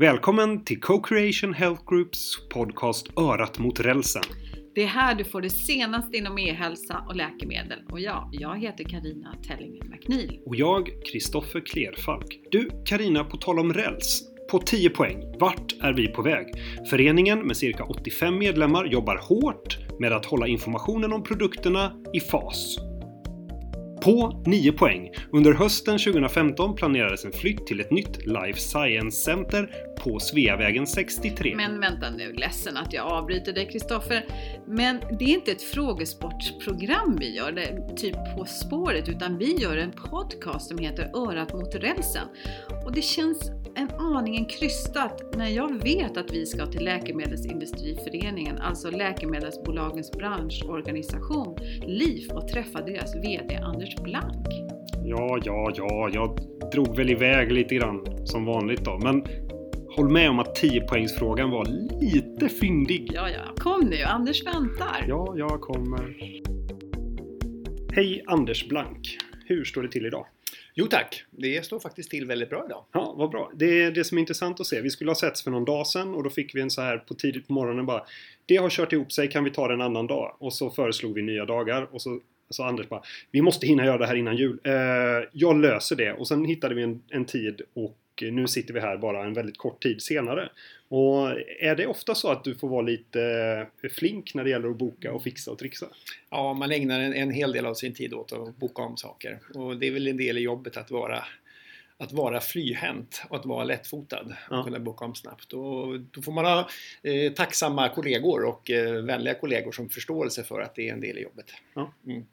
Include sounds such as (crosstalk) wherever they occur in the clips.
Välkommen till Co-Creation Health Groups podcast Örat mot rälsen. Det är här du får det senaste inom e-hälsa och läkemedel. Och ja, jag heter Karina Tellingen McNeil. Och jag, Kristoffer Klerfalk. Du, Karina, på tal om räls. På 10 poäng, vart är vi på väg? Föreningen med cirka 85 medlemmar jobbar hårt med att hålla informationen om produkterna i fas. På 9 poäng. Under hösten 2015 planerades en flytt till ett nytt Life Science Center på Sveavägen 63. Men vänta nu, ledsen att jag avbryter dig Kristoffer. Men det är inte ett frågesportsprogram vi gör, det, typ På spåret, utan vi gör en podcast som heter Örat mot rälsen. Och det känns en aningen krystat när jag vet att vi ska till Läkemedelsindustriföreningen, alltså läkemedelsbolagens branschorganisation, LIF, och träffa deras VD Anders Blank. Ja, ja, ja, jag drog väl iväg lite grann som vanligt då. Men håll med om att 10-poängsfrågan var lite fyndig. Ja, ja, kom nu, Anders väntar. Ja, jag kommer. Hej Anders Blank. Hur står det till idag? Jo tack, det står faktiskt till väldigt bra idag. Ja, vad bra. Det är det som är intressant att se. Vi skulle ha setts för någon dag sedan och då fick vi en så här på tidigt på morgonen bara Det har kört ihop sig, kan vi ta det en annan dag? Och så föreslog vi nya dagar och så sa Anders bara Vi måste hinna göra det här innan jul. Eh, jag löser det. Och sen hittade vi en, en tid och nu sitter vi här bara en väldigt kort tid senare. Och är det ofta så att du får vara lite eh, flink när det gäller att boka och fixa och trixa? Ja, man ägnar en, en hel del av sin tid åt att boka om saker. Och det är väl en del i jobbet att vara att vara flyhänt och att vara lättfotad och ja. kunna boka om snabbt. Och då får man ha eh, tacksamma kollegor och eh, vänliga kollegor som förståelse för att det är en del i jobbet. Ja, mm.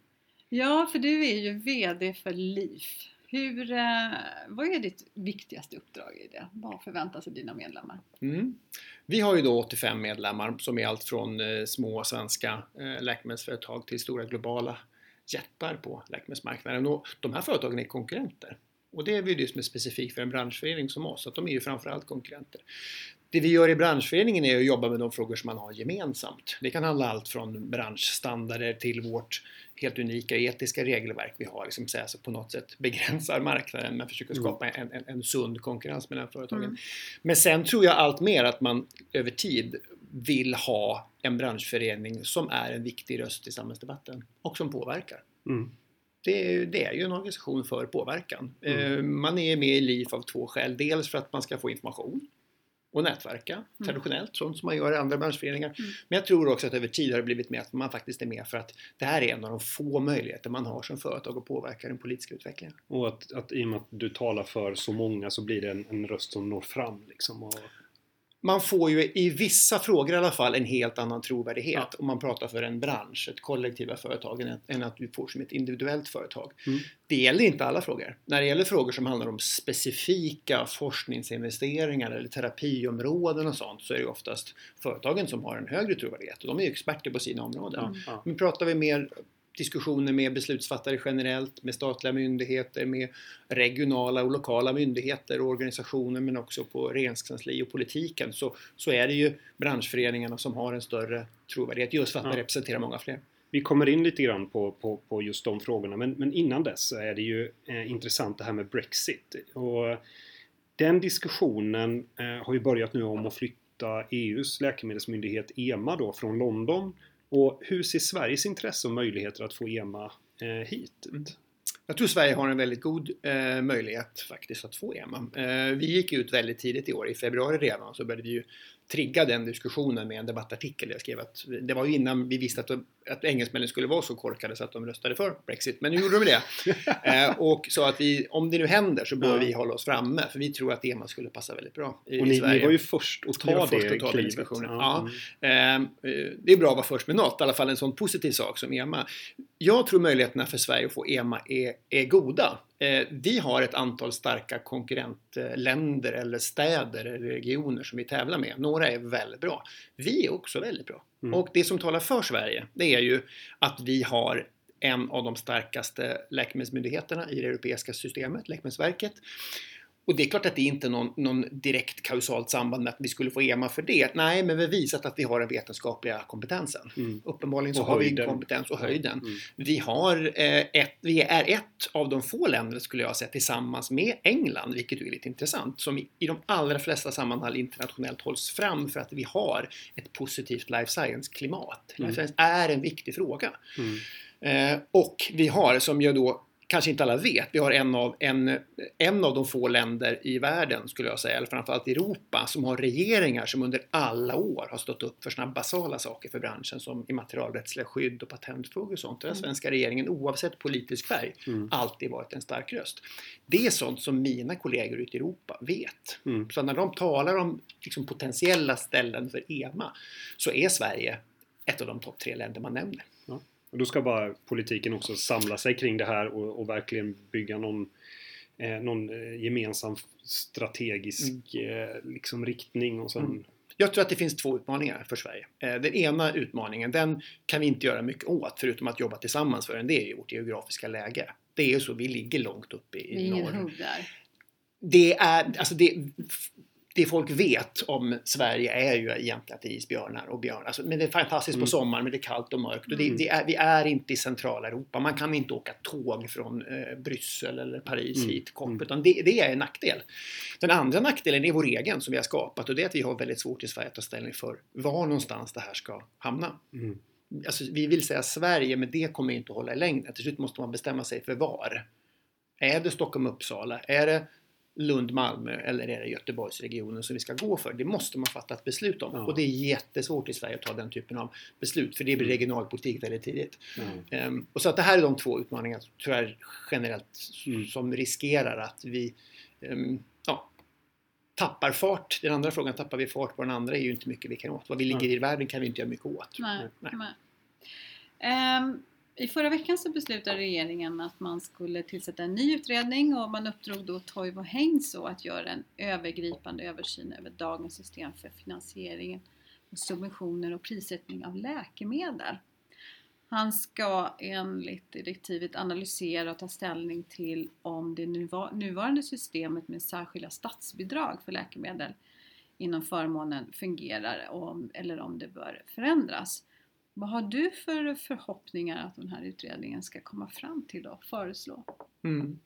ja för du är ju VD för LIF. Hur, eh, vad är ditt viktigaste uppdrag i det? Vad förväntar sig dina medlemmar? Mm. Vi har ju då 85 medlemmar som är allt från eh, små svenska eh, läkemedelsföretag till stora globala jättar på läkemedelsmarknaden. Och de här företagen är konkurrenter. Och det är ju det som är specifikt för en branschförening som oss, att de är ju framförallt konkurrenter. Det vi gör i branschföreningen är att jobba med de frågor som man har gemensamt. Det kan handla allt från branschstandarder till vårt helt unika etiska regelverk vi har, liksom så på något sätt begränsar marknaden men försöker mm. skapa en, en, en sund konkurrens mellan företagen. Mm. Men sen tror jag allt mer att man över tid vill ha en branschförening som är en viktig röst i samhällsdebatten och som påverkar. Mm. Det är, det är, ju en organisation för påverkan. Mm. Eh, man är med i LIF av två skäl. Dels för att man ska få information och nätverka mm. traditionellt, sånt som man gör i andra branschföreningar. Mm. Men jag tror också att över tid har det blivit mer att man faktiskt är med för att det här är en av de få möjligheter man har som företag att påverka den politiska utvecklingen. Och att, att i och med att du talar för så många så blir det en, en röst som når fram liksom. Och man får ju i vissa frågor i alla fall en helt annan trovärdighet ja. om man pratar för en bransch, ett kollektiva företag, än, än att du får som ett individuellt företag. Mm. Det gäller inte alla frågor. När det gäller frågor som handlar om specifika forskningsinvesteringar eller terapiområden och sånt så är det oftast företagen som har en högre trovärdighet och de är experter på sina områden. Ja. Men pratar vi mer diskussioner med beslutsfattare generellt, med statliga myndigheter, med regionala och lokala myndigheter och organisationer men också på regeringskansli och politiken så, så är det ju branschföreningarna som har en större trovärdighet just för att ja. man representerar många fler. Vi kommer in lite grann på, på, på just de frågorna men, men innan dess är det ju eh, intressant det här med Brexit. Och den diskussionen eh, har ju börjat nu om att flytta EUs läkemedelsmyndighet EMA då från London och hur ser Sveriges intresse och möjligheter att få EMA eh, hit ut? Jag tror Sverige har en väldigt god eh, möjlighet faktiskt att få EMA. Eh, vi gick ut väldigt tidigt i år, i februari redan, så började vi ju trigga den diskussionen med en debattartikel. Jag skrev att det var ju innan vi visste att, att engelsmännen skulle vara så korkade så att de röstade för Brexit. Men nu gjorde de det. (laughs) eh, och så att vi, om det nu händer så bör ja. vi hålla oss framme. För vi tror att EMA skulle passa väldigt bra i, och ni, i Sverige. ni var ju först att ta det först att ta klivet. Ja. ja. Eh, det är bra att vara först med något, i alla fall en sån positiv sak som EMA. Jag tror möjligheterna för Sverige att få EMA är, är goda. Eh, vi har ett antal starka konkurrentländer eller städer eller regioner som vi tävlar med. Några är väldigt bra. Vi är också väldigt bra. Mm. Och det som talar för Sverige, det är ju att vi har en av de starkaste läkemedelsmyndigheterna i det europeiska systemet, Läkemedelsverket. Och det är klart att det inte är någon, någon direkt kausalt samband med att vi skulle få EMA för det. Nej, men vi har visat att vi har den vetenskapliga kompetensen. Mm. Uppenbarligen så har vi kompetens och höjden. Mm. Vi, har, eh, ett, vi är ett av de få länder, skulle jag säga, tillsammans med England, vilket är lite intressant, som i, i de allra flesta sammanhang internationellt hålls fram för att vi har ett positivt life science-klimat. Mm. Life science är en viktig fråga. Mm. Eh, och vi har, som jag då kanske inte alla vet, vi har en av, en, en av de få länder i världen, skulle jag säga, eller framförallt i Europa, som har regeringar som under alla år har stått upp för sådana basala saker för branschen som immaterialrättsliga skydd och patentfrågor och sånt. Har Mm. svenska regeringen, oavsett politisk färg, Mm. alltid varit en stark röst. Det är sånt som mina kollegor ute i Europa vet. Mm. Så när de talar om liksom, potentiella ställen för EMA så är Sverige ett av de topp tre länder man nämner. Och då ska bara politiken också samla sig kring det här och, och verkligen bygga någon, eh, någon eh, gemensam strategisk eh, liksom riktning och sen... Mm. Jag tror att det finns två utmaningar för Sverige. Eh, Den ena utmaningen, den kan vi inte göra mycket åt förutom att jobba tillsammans för den. Det är ju vårt geografiska läge. Det är ju så, vi ligger långt uppe i ingen norr. Det är, alltså det, det folk vet om Sverige är ju egentligen att det är isbjörnar och björnar. Alltså, men det är fantastiskt Mm. på sommaren men det är kallt och mörkt. Och det, Mm. det är, vi är inte i centrala Europa. Man kan inte åka tåg från eh, Bryssel eller Paris Mm. hit kort. Mm. Utan det, det är en nackdel. Den andra nackdelen är vår egen som vi har skapat och det är att vi har väldigt svårt i Sverige att ta ställning för var någonstans det här ska hamna. Mm. Alltså, vi vill säga Sverige men det kommer inte att hålla i längden. Till slut måste man bestämma sig för var. Är det Stockholm-Uppsala? Är det Lund-Malmö eller är det Göteborgsregionen som vi ska gå för? Det måste man fatta ett beslut om. Ja. Och det är jättesvårt i Sverige att ta den typen av beslut för det blir Mm. regionalpolitik väldigt tidigt. Ja. Ehm, och så att det här är de två utmaningar tyvärr generellt Mm. som riskerar att vi ja, tappar fart. Den andra frågan, tappar vi fart på den andra är ju inte mycket vi kan åt. Vad vi ligger i världen kan vi inte göra mycket åt. Nej. Nej. nej. Ehm, i förra veckan så beslutade regeringen att man skulle tillsätta en ny utredning och man uppdrog då Toivo Heinsoo att göra en övergripande översyn över dagens system för finansiering, och subventioner och prissättning av läkemedel. Han ska enligt direktivet analysera och ta ställning till om det nuvarande systemet med särskilda statsbidrag för läkemedel inom förmånen fungerar eller om det bör förändras. Vad har du för förhoppningar att den här utredningen ska komma fram till och föreslå? Mm.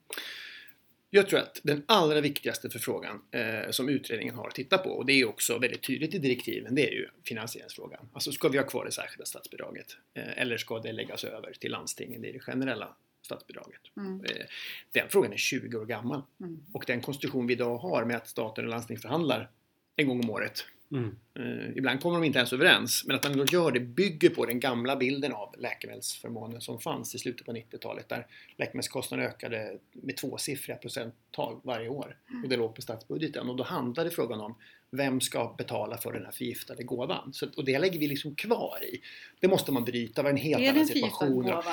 Jag tror att den allra viktigaste förfrågan eh, som utredningen har att titta på, och det är också väldigt tydligt i direktiven, det är ju finansieringsfrågan. Alltså ska vi ha kvar det särskilda statsbidraget? Eh, eller ska det läggas över till landstingen i det generella statsbidraget? Mm. Eh, den frågan är 20 år gammal. Mm. Och den konstruktion vi idag har med att staten och landsting förhandlar en gång om året. Mm. Eh, ibland kommer de inte ens överens, men att man gör det bygger på den gamla bilden av läkemedelsförmånen som fanns i slutet på 90-talet där läkemedelskostnaderna ökade med tvåsiffriga procenttal varje år. Och det låg på statsbudgeten. Och då handlade frågan om vem ska betala för den här förgiftade gåvan? Så, och det lägger vi liksom kvar i. Det måste man bryta, det var en helt Är det annan en förgiftad situation. gåva?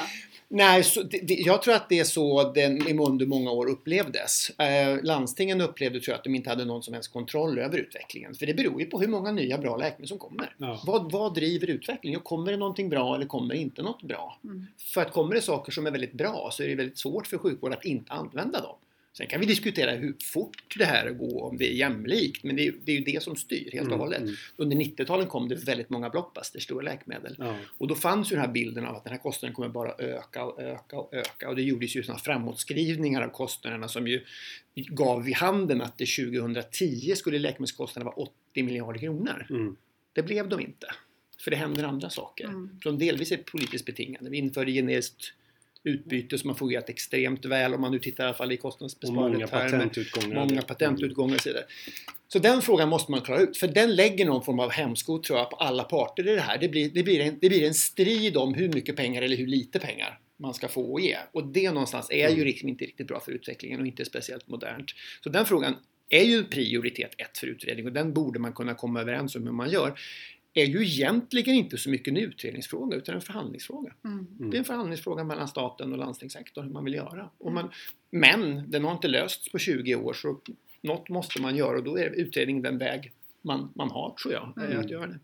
Nej, så det, det, jag tror att det är så den i under många år upplevdes. Eh, landstingen upplevde tror jag att de inte hade någon som helst kontroll över utvecklingen. För det beror ju på hur många nya bra läkemedel som kommer. Ja. Vad, vad driver utvecklingen? Kommer det någonting bra eller kommer det inte något bra? Mm. För att kommer det saker som är väldigt bra så är det väldigt svårt för sjukvården att inte använda dem. Sen kan vi diskutera hur fort det här går, om det är jämlikt, men det är, det är ju det som styr helt och Mm, hållet. mm. Under 90-talet kom det väldigt många blockbusters, stora läkemedel. Ja. Och då fanns ju den här bilden av att den här kostnaden kommer bara öka och öka och öka. Och det gjordes ju sådana framåtskrivningar av kostnaderna som ju gav vid handen att det 2010 skulle läkemedelskostnaderna vara 80 miljarder kronor. Mm. Det blev de inte. För det händer andra saker. Mm. Som delvis är politiskt betingade. Vi införde generiskt utbyte som har fungerat extremt väl om man nu tittar i alla fall i kostnadsbesparande många termer. patentutgångar. Många patentutgångar och så vidare. Så den frågan måste man klara ut, för den lägger någon form av hämsko tror jag på alla parter i det här. Det blir, det blir, en, det blir en strid om hur mycket pengar eller hur lite pengar man ska få och ge. Och det någonstans är ju Mm. liksom inte riktigt bra för utvecklingen och inte speciellt modernt. Så den frågan är ju prioritet ett för utredning och den borde man kunna komma överens om hur man gör. Är ju egentligen inte så mycket en utredningsfråga utan en förhandlingsfråga. Mm. Mm. Det är en förhandlingsfråga mellan staten och landstingssektorn hur man vill göra. Och man, men den har inte lösts på 20 år så något måste man göra och då är utredningen den väg man, man har tror jag. eh, Mm. Att göra det.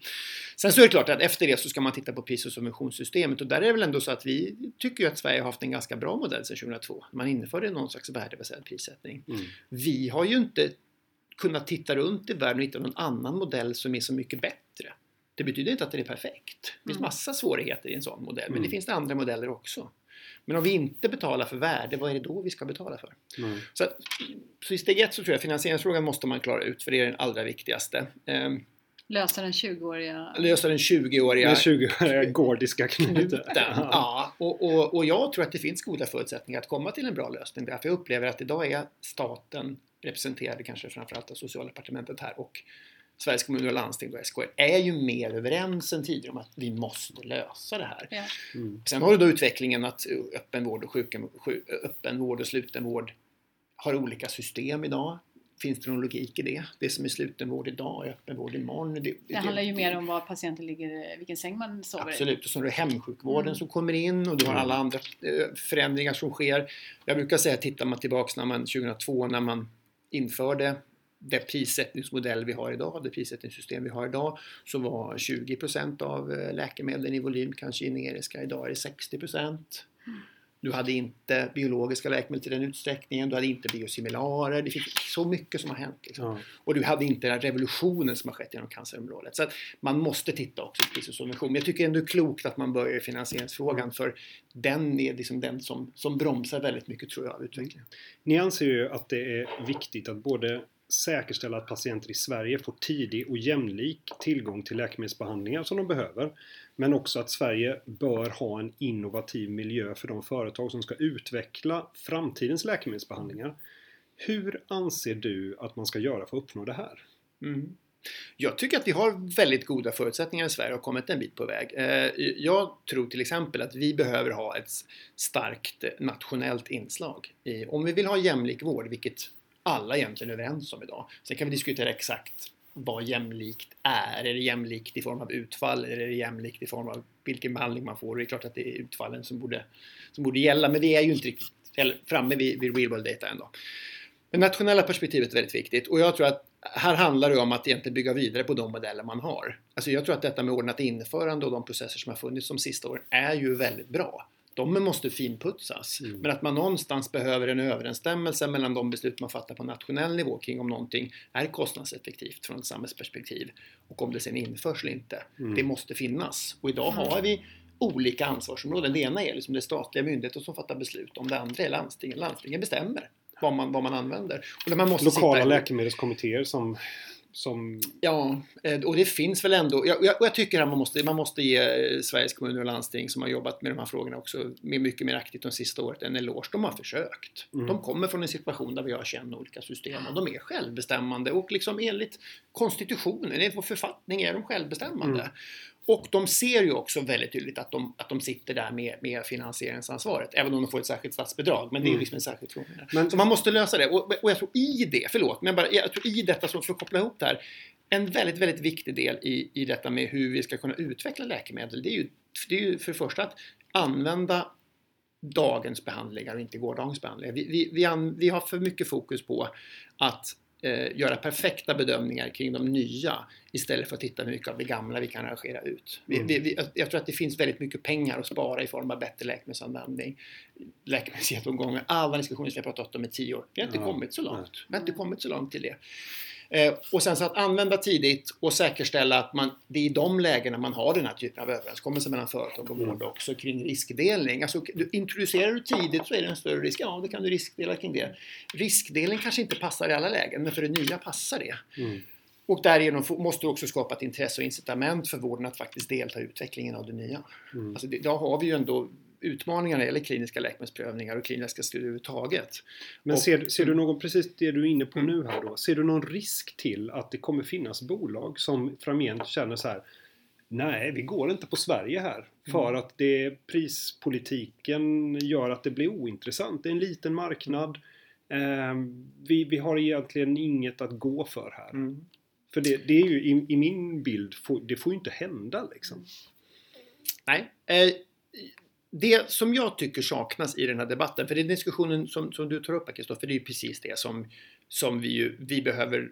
Sen så är det klart att efter det så ska man titta på pris och subventionssystemet och där är det väl ändå så att vi tycker ju att Sverige har haft en ganska bra modell sedan 2002. Man införde någon slags värdebaserad prissättning. Mm. Vi har ju inte kunnat titta runt i världen och hitta någon annan modell som är så mycket bättre. Det betyder inte att den är perfekt. Det finns Mm. massa svårigheter i en sån modell, men Mm. det finns det andra modeller också. Men om vi inte betalar för värde, vad är det då vi ska betala för? Mm. Så, att, så i steg ett så tror jag finansieringsfrågan måste man klara ut, för det är den allra viktigaste. Ehm, Lösa den 20-åriga... lösa den 20-åriga Den 20 gordiska knuten. knuten. Ja, och, och, och jag tror att det finns goda förutsättningar att komma till en bra lösning. Därför jag upplever att idag är staten representerad kanske framförallt av socialdepartementet här och Sveriges kommuner och landsting och SKR är ju mer överens än tidigare om att vi måste lösa det här. Ja. Mm. Sen har du då utvecklingen att öppenvård och, sjuken, sju, öppenvård och slutenvård har olika system idag. Finns det någon logik i det? Det som är slutenvård idag är öppenvård imorgon. Det, Det handlar ju mer om var patienten ligger, vilken säng man sover i. Absolut, och så har du hemsjukvården Mm. som kommer in och du har alla andra eh, förändringar som sker. Jag brukar säga, tittar man tillbaks när man 2002 när man införde det prissättningsmodell vi har idag, det prissättningssystem vi har idag, så var 20% av eh, läkemedlen i volym kanske generiska. Idag är det 60%. Du hade inte biologiska läkemedel till den utsträckningen, du hade inte biosimilarer. Det finns så mycket som har hänt. Liksom. Ja. Och du hade inte den revolutionen som har skett inom cancerområdet. Så att man måste titta också på pris och subvention. Men jag tycker ändå det är klokt att man börjar i finansieringsfrågan för den är liksom den som, som bromsar väldigt mycket tror jag av utvecklingen. Ni anser ju att det är viktigt att både säkerställa att patienter i Sverige får tidig och jämlik tillgång till läkemedelsbehandlingar som de behöver. Men också att Sverige bör ha en innovativ miljö för de företag som ska utveckla framtidens läkemedelsbehandlingar. Hur anser du att man ska göra för att uppnå det här? Mm. Jag tycker att vi har väldigt goda förutsättningar i Sverige och har kommit en bit på väg. Eh, jag tror till exempel att vi behöver ha ett starkt nationellt inslag. Om vi vill ha jämlik vård, vilket alla egentligen är överens om idag. Sen kan vi diskutera exakt vad jämlikt är. Är det jämlikt i form av utfall eller är det jämlikt i form av vilken behandling man får? Det är klart att det är utfallen som borde, som borde gälla, men vi är ju inte riktigt framme vid, vid real world data ändå. Det nationella perspektivet är väldigt viktigt och jag tror att här handlar det om att egentligen bygga vidare på de modeller man har. Alltså jag tror att detta med ordnat införande och de processer som har funnits de sista åren är ju väldigt bra. De måste finputsas. Mm. Men att man någonstans behöver en överensstämmelse mellan de beslut man fattar på nationell nivå kring om någonting är kostnadseffektivt från ett samhällsperspektiv och om det sen införs eller inte. Mm. Det måste finnas. Och idag Mm. har vi olika ansvarsområden. Det ena är liksom det statliga myndigheter som fattar beslut om det andra är landstingen. Landstingen bestämmer vad man, vad man använder. Och man måste Lokala läkemedelskommittéer som, som Ja, eh, och det finns väl ändå. Jag, jag, och jag tycker att man måste, man måste ge eh, Sveriges kommuner och landsting som har jobbat med de här frågorna också mycket mer aktivt de sista året en eloge. De har försökt. Mm. De kommer från en situation där vi har 21 olika system och de är självbestämmande och liksom enligt konstitutionen, enligt vår författning är de självbestämmande. Mm. Och de ser ju också väldigt tydligt att de, att de sitter där med, med finansieringsansvaret, även om de får ett särskilt statsbidrag. Men det är ju Mm. liksom en särskild fråga. Men- Så man måste lösa det. Och, och jag tror i det, förlåt, men bara, jag tror i detta, så för att koppla ihop det här, en väldigt, väldigt viktig del i, i detta med hur vi ska kunna utveckla läkemedel, det är ju, det är ju för det första att använda dagens behandlingar och inte gårdagens behandlingar. Vi, vi, vi, an, vi har för mycket fokus på att eh, göra perfekta bedömningar kring de nya istället för att titta hur mycket av det gamla vi kan arrangera ut. Vi, Mm. vi, vi, jag tror att det finns väldigt mycket pengar att spara i form av bättre läkemedelsanvändning, läkemedelsgenomgångar, alla diskussioner som vi har pratat om i tio år. Vi har inte Ja, kommit så långt. Vi har inte kommit så långt till det. Eh, och sen så att använda tidigt och säkerställa att man, det är i de lägena man har den här typen av överenskommelser mellan företag och vård också kring riskdelning. Alltså, du, introducerar du tidigt så är det en större risk. Ja, då kan du riskdela kring det. Riskdelning kanske inte passar i alla lägen, men för det nya passar det. mm, Och därigenom måste du också skapa ett intresse och incitament för vården att faktiskt delta i utvecklingen av det nya. mm. Alltså, det, idag har vi ju ändå utmaningar när det gäller kliniska läkemedelsprövningar och kliniska studier överhuvudtaget. Men Och- ser, ser du någon, precis det du är inne på Mm. nu här då, ser du någon risk till att det kommer finnas bolag som framgent känner så här Nej, vi går inte på Sverige här. För Mm. att det, prispolitiken gör att det blir ointressant. Det är en liten marknad. Ehm, vi, vi har egentligen inget att gå för här. Mm. För det, det är ju i, i min bild, får, det får ju inte hända liksom. Nej. Eh, det som jag tycker saknas i den här debatten, för är diskussionen som, som du tar upp Kristoffer, det är ju precis det som, som vi, ju, vi behöver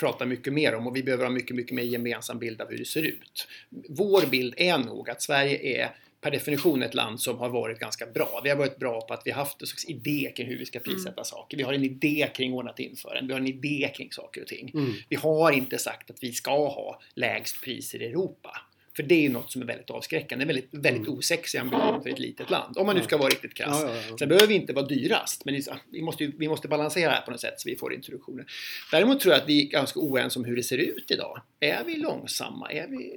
prata mycket mer om och vi behöver ha mycket, mycket mer gemensam bild av hur det ser ut. Vår bild är nog att Sverige är per definition ett land som har varit ganska bra. Vi har varit bra på att vi har haft en slags idé kring hur vi ska prissätta mm. saker. Vi har en idé kring ordnat införande. Vi har en idé kring saker och ting. Mm. Vi har inte sagt att vi ska ha lägst priser i Europa. För det är ju något som är väldigt avskräckande, väldigt, väldigt mm. osexig ambition för ett litet land. Om man nu ska vara riktigt krass. Ja, ja, ja. Sen behöver vi inte vara dyrast, men vi måste, vi måste balansera här på något sätt så vi får introduktioner. Däremot tror jag att vi är ganska oense om hur det ser ut idag. Är vi långsamma? Är vi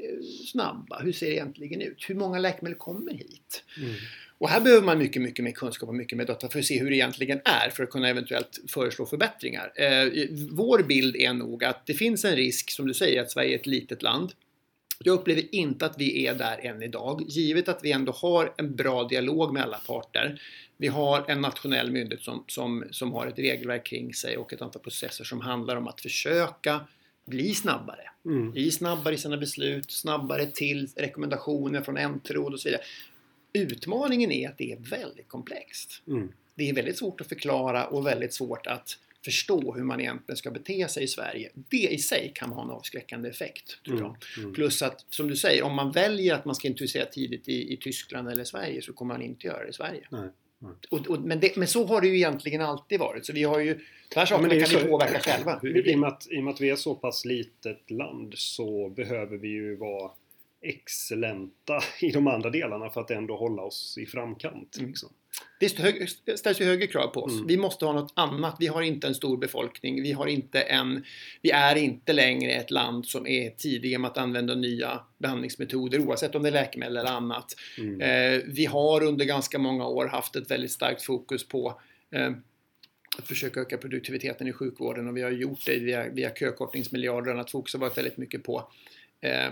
snabba? Hur ser det egentligen ut? Hur många läkemedel kommer hit? Mm. Och här behöver man mycket, mycket mer kunskap och mycket mer data för att se hur det egentligen är för att kunna eventuellt föreslå förbättringar. Eh, vår bild är nog att det finns en risk, som du säger, att Sverige är ett litet land. Jag upplever inte att vi är där än idag, givet att vi ändå har en bra dialog med alla parter. Vi har en nationell myndighet som, som, som har ett regelverk kring sig och ett antal processer som handlar om att försöka bli snabbare. Mm. Bli snabbare i sina beslut, snabbare till rekommendationer från NT-råd och så vidare. Utmaningen är att det är väldigt komplext. Mm. Det är väldigt svårt att förklara och väldigt svårt att förstå hur man egentligen ska bete sig i Sverige. Det i sig kan ha en avskräckande effekt. Tror jag. Mm, mm. Plus att, som du säger, om man väljer att man ska introducera tidigt i, i Tyskland eller Sverige så kommer man inte göra det i Sverige. Nej. Och, och, men, det, men, så har det ju egentligen alltid varit. Så vi har ju, de här sakerna ja, kan så, vi påverka själva. I och, med att, I och med att vi är så pass litet land så behöver vi ju vara excellenta i de andra delarna för att ändå hålla oss i framkant. Mm. Liksom. Det ställs ju högre krav på oss. Mm. Vi måste ha något annat. Vi har inte en stor befolkning. Vi, har inte en, vi är inte längre ett land som är tidiga med att använda nya behandlingsmetoder oavsett om det är läkemedel eller annat. Mm. Eh, vi har under ganska många år haft ett väldigt starkt fokus på eh, att försöka öka produktiviteten i sjukvården och vi har gjort det via, via kökortningsmiljarder och annat. Fokus har varit väldigt mycket på eh,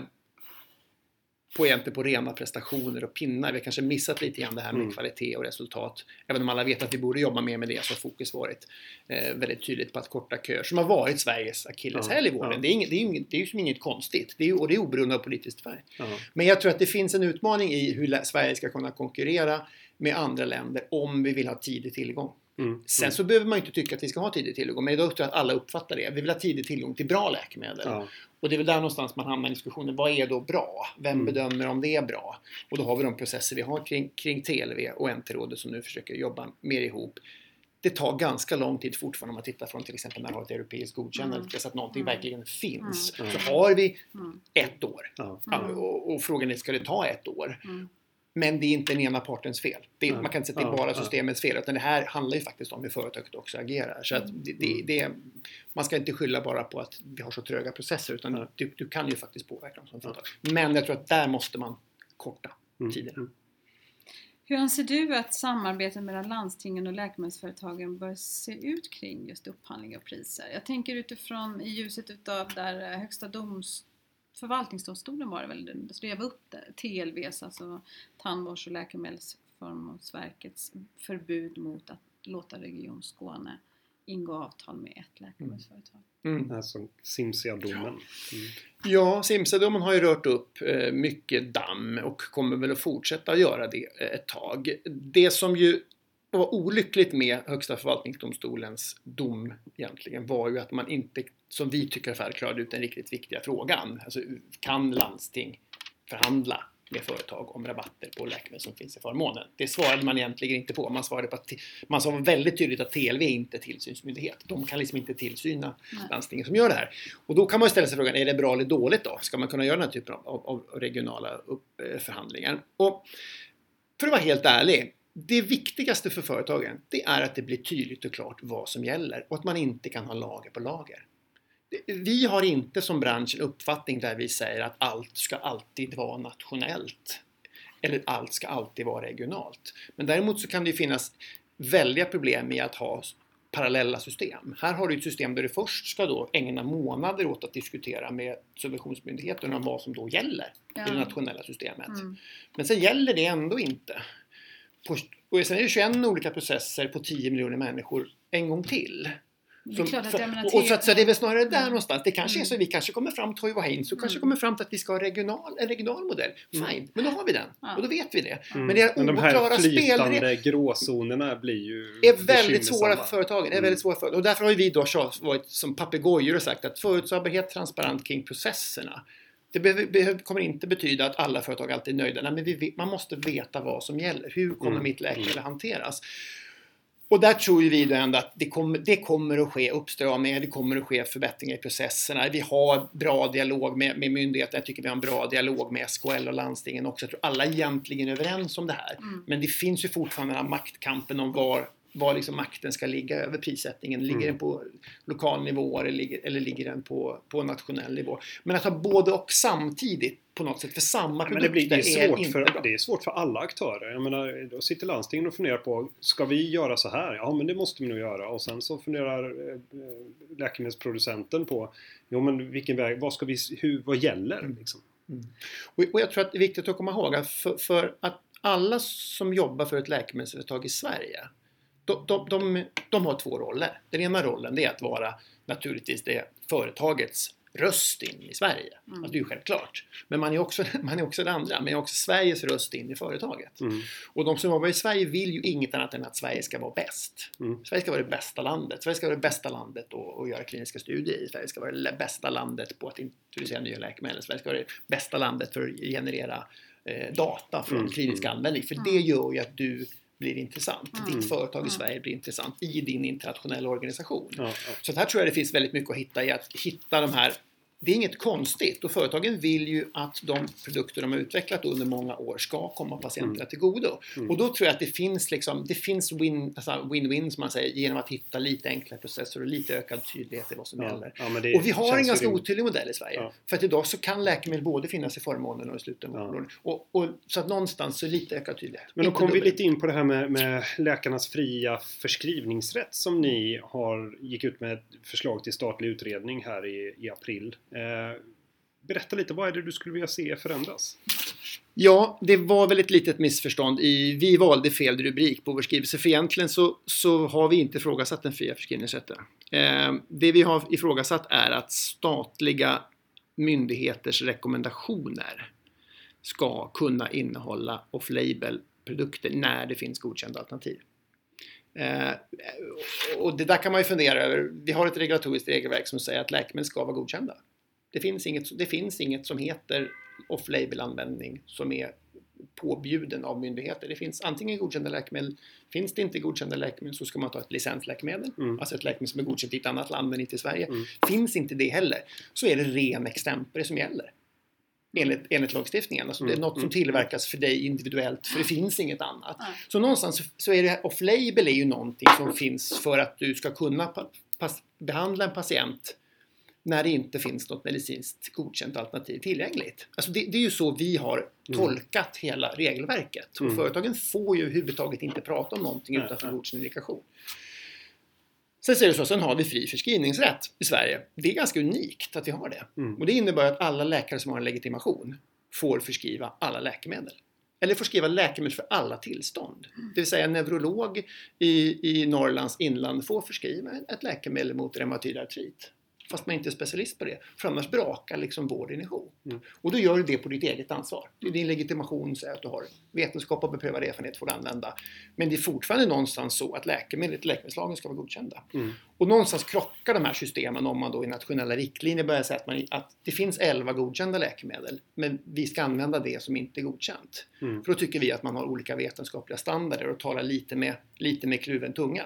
på egentligen på rena prestationer och pinnar. Vi har kanske missat lite grann det här med mm. kvalitet och resultat. Även om alla vet att vi borde jobba mer med det så har fokus varit eh, väldigt tydligt på att korta köer som har varit Sveriges akilleshäl i vården. Ja. Det, är inget, det, är inget, det är ju inget konstigt det är, och det är oberoende av politisk färg. Ja. Men jag tror att det finns en utmaning i hur Sverige ska kunna konkurrera med andra länder om vi vill ha tidig tillgång. Mm. Sen mm. så behöver man inte tycka att vi ska ha tidig tillgång, men idag tror jag att alla uppfattar det. Vi vill ha tidig tillgång till bra läkemedel. Ja. Och det är väl där någonstans man hamnar i diskussionen. Vad är då bra? Vem mm. bedömer om det är bra? Och då har vi de processer vi har kring, kring TLV och NT-rådet som nu försöker jobba mer ihop. Det tar ganska lång tid fortfarande om man tittar från till exempel när vi har ett europeiskt godkännande mm. tills att någonting mm. verkligen finns. Mm. Så har vi mm. ett år. Och, och, frågan är, ska det ta ett år? Men det är inte den ena partens fel. Är, man kan inte säga att det är bara systemets fel. Utan det här handlar ju faktiskt om hur företaget också agerar. Så att det, det, det, man ska inte skylla bara på att vi har så tröga processer. Utan du, du kan ju faktiskt påverka dem som företag. Men jag tror att där måste man korta mm. tiden. Mm. Hur anser du att samarbetet mellan landstingen och läkemedelsföretagen bör se ut kring just upphandling och priser? Jag tänker utifrån i ljuset utav där Högsta domstolen förvaltningsdomstolen var det väl, skrev upp TLVs, alltså Tandvårds och läkemedelsförmånsverkets förbud mot att låta Region Skåne ingå avtal med ett läkemedelsföretag. Mm. mm. Alltså Simsia-domen. Mm. Ja, Simsia-domen har ju rört upp eh, mycket damm och kommer väl att fortsätta göra det eh, ett tag. Det som ju var olyckligt med Högsta förvaltningsdomstolens dom egentligen var ju att man inte, som vi tycker klarade ut den riktigt viktiga frågan. Alltså, kan landsting förhandla med företag om rabatter på läkemedel som finns i förmånen. Det svarade man egentligen inte på. Man svarade på att man sa väldigt tydligt att TLV är inte tillsynsmyndighet. De kan liksom inte tillsyna Nej. landstingen som gör det här. Och då kan man ställa sig frågan, är det bra eller dåligt då? Ska man kunna göra den här typen av, av regionala upp, eh, förhandlingar? Och för att vara helt ärlig, det viktigaste för företagen, det är att det blir tydligt och klart vad som gäller och att man inte kan ha lager på lager. Vi har inte som bransch en uppfattning där vi säger att allt ska alltid vara nationellt. Eller allt ska alltid vara regionalt. Men däremot så kan det finnas väldiga problem med att ha parallella system. Här har du ett system där du först ska då ägna månader åt att diskutera med subventionsmyndigheterna om vad som då gäller ja. i det nationella systemet. Mm. Men sen gäller det ändå inte på, och sen är det 21 olika processer på 10 miljoner människor en gång till. Att jag menar och, och så, så det är väl snarare där Mm. någonstans. Det kanske är Mm. så vi kanske kommer fram till Toivo och kanske Mm. kommer fram till att vi ska ha regional, en regional modell. Mm. Fine, men då har vi den. Ja. Och då vet vi det. Mm. Men det är Men de här flytande gråzonerna blir ju är väldigt svåra för företagen. Är Mm. väldigt svåra för, och därför har ju vi då varit som papegojor och sagt att förutsägbarhet, transparent kring processerna. Det behöver, kommer inte betyda att alla företag alltid är nöjda. Nej, men vi, man måste veta vad som gäller. Hur kommer Mm. mitt läkemedel hanteras? Och där tror ju vi då ändå att det kommer, det kommer att ske uppstramningar, det kommer att ske förbättringar i processerna. Vi har bra dialog med, med myndigheterna, jag tycker vi har en bra dialog med SKL och landstingen också. Jag tror alla egentligen är överens om det här. Mm. Men det finns ju fortfarande den här maktkampen om var, var liksom makten ska ligga över prissättningen. Ligger Mm. den på lokal nivå eller ligger, eller ligger den på, på nationell nivå? Men att ha både och samtidigt på något sätt för samma Men det, produkter blir, det, är är svårt inte för, bra. det är svårt för alla aktörer. Jag menar, då sitter landstingen och funderar på Ska vi göra så här? Ja, men det måste vi nog göra. Och sen så funderar eh, läkemedelsproducenten på Jo, men vilken väg? Vad, ska vi, hur, vad gäller? Mm. Liksom? Och, och jag tror att det är viktigt att komma ihåg att för, för att alla som jobbar för ett läkemedelsföretag i Sverige de, de, de, de har två roller. Den ena rollen det är att vara naturligtvis det företagets röst in i Sverige. Mm. Alltså, det är ju självklart. Men man är, också, (laughs) man är också det andra. Man är också Sveriges röst in i företaget. Mm. Och de som jobbar i Sverige vill ju inget annat än att Sverige ska vara bäst. Mm. Sverige ska vara det bästa landet. Sverige ska vara det bästa landet att att göra kliniska studier i. Sverige ska vara det bästa landet på att introducera nya läkemedel. Sverige ska vara det bästa landet för att generera eh, data från Mm, klinisk mm. användning. För Mm. det gör ju att du blir intressant. Mm. Ditt företag i Mm. Sverige blir intressant i din internationella organisation. Ja, ja. Så här tror jag det finns väldigt mycket att hitta i att hitta de här det är inget konstigt och företagen vill ju att de produkter de har utvecklat under många år ska komma patienterna Mm. till godo. Mm. Och då tror jag att det finns liksom, det finns win, alltså win-win som man säger genom att hitta lite enklare processer och lite ökad tydlighet i vad som Ja, gäller. ja, Och vi har en ganska otydlig modell i Sverige. Ja. För att idag så kan läkemedel både finnas i förmånen och i sluten Ja. vård. Och, och, så att någonstans så lite ökad tydlighet. Men då Inte kom vi lite in på det här med, med läkarnas fria förskrivningsrätt som ni har gick ut med ett förslag till statlig utredning här i, i april. Eh, berätta lite, vad är det du skulle vilja se förändras? Ja, det var väl ett litet missförstånd. I, vi valde fel rubrik på vår skrivelse för egentligen så, så har vi inte ifrågasatt den fria förskrivningsrätten. Eh, det vi har ifrågasatt är att statliga myndigheters rekommendationer ska kunna innehålla off-label produkter när det finns godkända alternativ. Eh, och det där kan man ju fundera över. Vi har ett regulatoriskt regelverk som säger att läkemedel ska vara godkända. Det finns inget, det finns inget som heter off-label användning som är påbjuden av myndigheter. Det finns antingen godkända läkemedel, finns det inte godkända läkemedel så ska man ta ett licensläkemedel, Mm. alltså ett läkemedel som är godkänt i ett annat land men inte i Sverige. Mm. Finns inte det heller så är det ren extempore som gäller. Enligt, enligt lagstiftningen. Alltså det är Mm, något som mm. tillverkas för dig individuellt för det finns inget annat. Så någonstans så- är det off-label är ju någonting som finns för att du ska kunna behandla en patient när det inte finns något medicinskt godkänt alternativ tillgängligt. Alltså det, det är ju så vi har Mm. tolkat hela regelverket. Och Mm. företagen får ju överhuvudtaget inte prata om någonting utanför godkänd indikation. Sen ser det så, sen har vi fri förskrivningsrätt i Sverige. Det är ganska unikt att vi har det. Mm. Och det innebär att alla läkare som har en legitimation får förskriva alla läkemedel. Eller får skriva läkemedel för alla tillstånd. Det vill säga en neurolog i, i Norrlands inland får förskriva ett läkemedel mot reumatoid artrit. Fast man inte är specialist på det. För annars brakar liksom vården ihop. Mm. Och då gör du det på ditt eget ansvar. Det är din legitimation säger att du har vetenskap och beprövad erfarenhet får du använda. Men det är fortfarande någonstans så att läkemedlet, läkemedelslagen ska vara godkända. Mm. Och någonstans krockar de här systemen om man då i nationella riktlinjer börjar säga att, man, att det finns 11 godkända läkemedel men vi ska använda det som inte är godkänt. Mm. För då tycker vi att man har olika vetenskapliga standarder och talar lite med, lite med kluven tunga.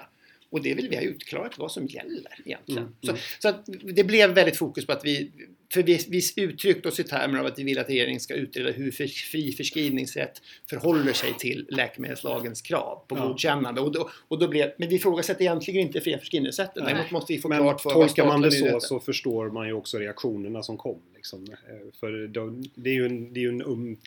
Och det vill vi ha utklarat vad som gäller egentligen. Mm, Så, mm. så att det blev väldigt fokus på att vi, för vi, vi uttryckte oss i termer av att vi vill att regeringen ska utreda hur för, fri förskrivningsrätt förhåller sig till läkemedelslagens krav på Ja. godkännande. Och då, och då blev, men vi ifrågasätter egentligen inte fria förskrivningsrätten. Däremot måste vi få Men klart för tolkar man det så så förstår man ju också reaktionerna som kom. Liksom. Eh, För de, det är ju en, det är en um,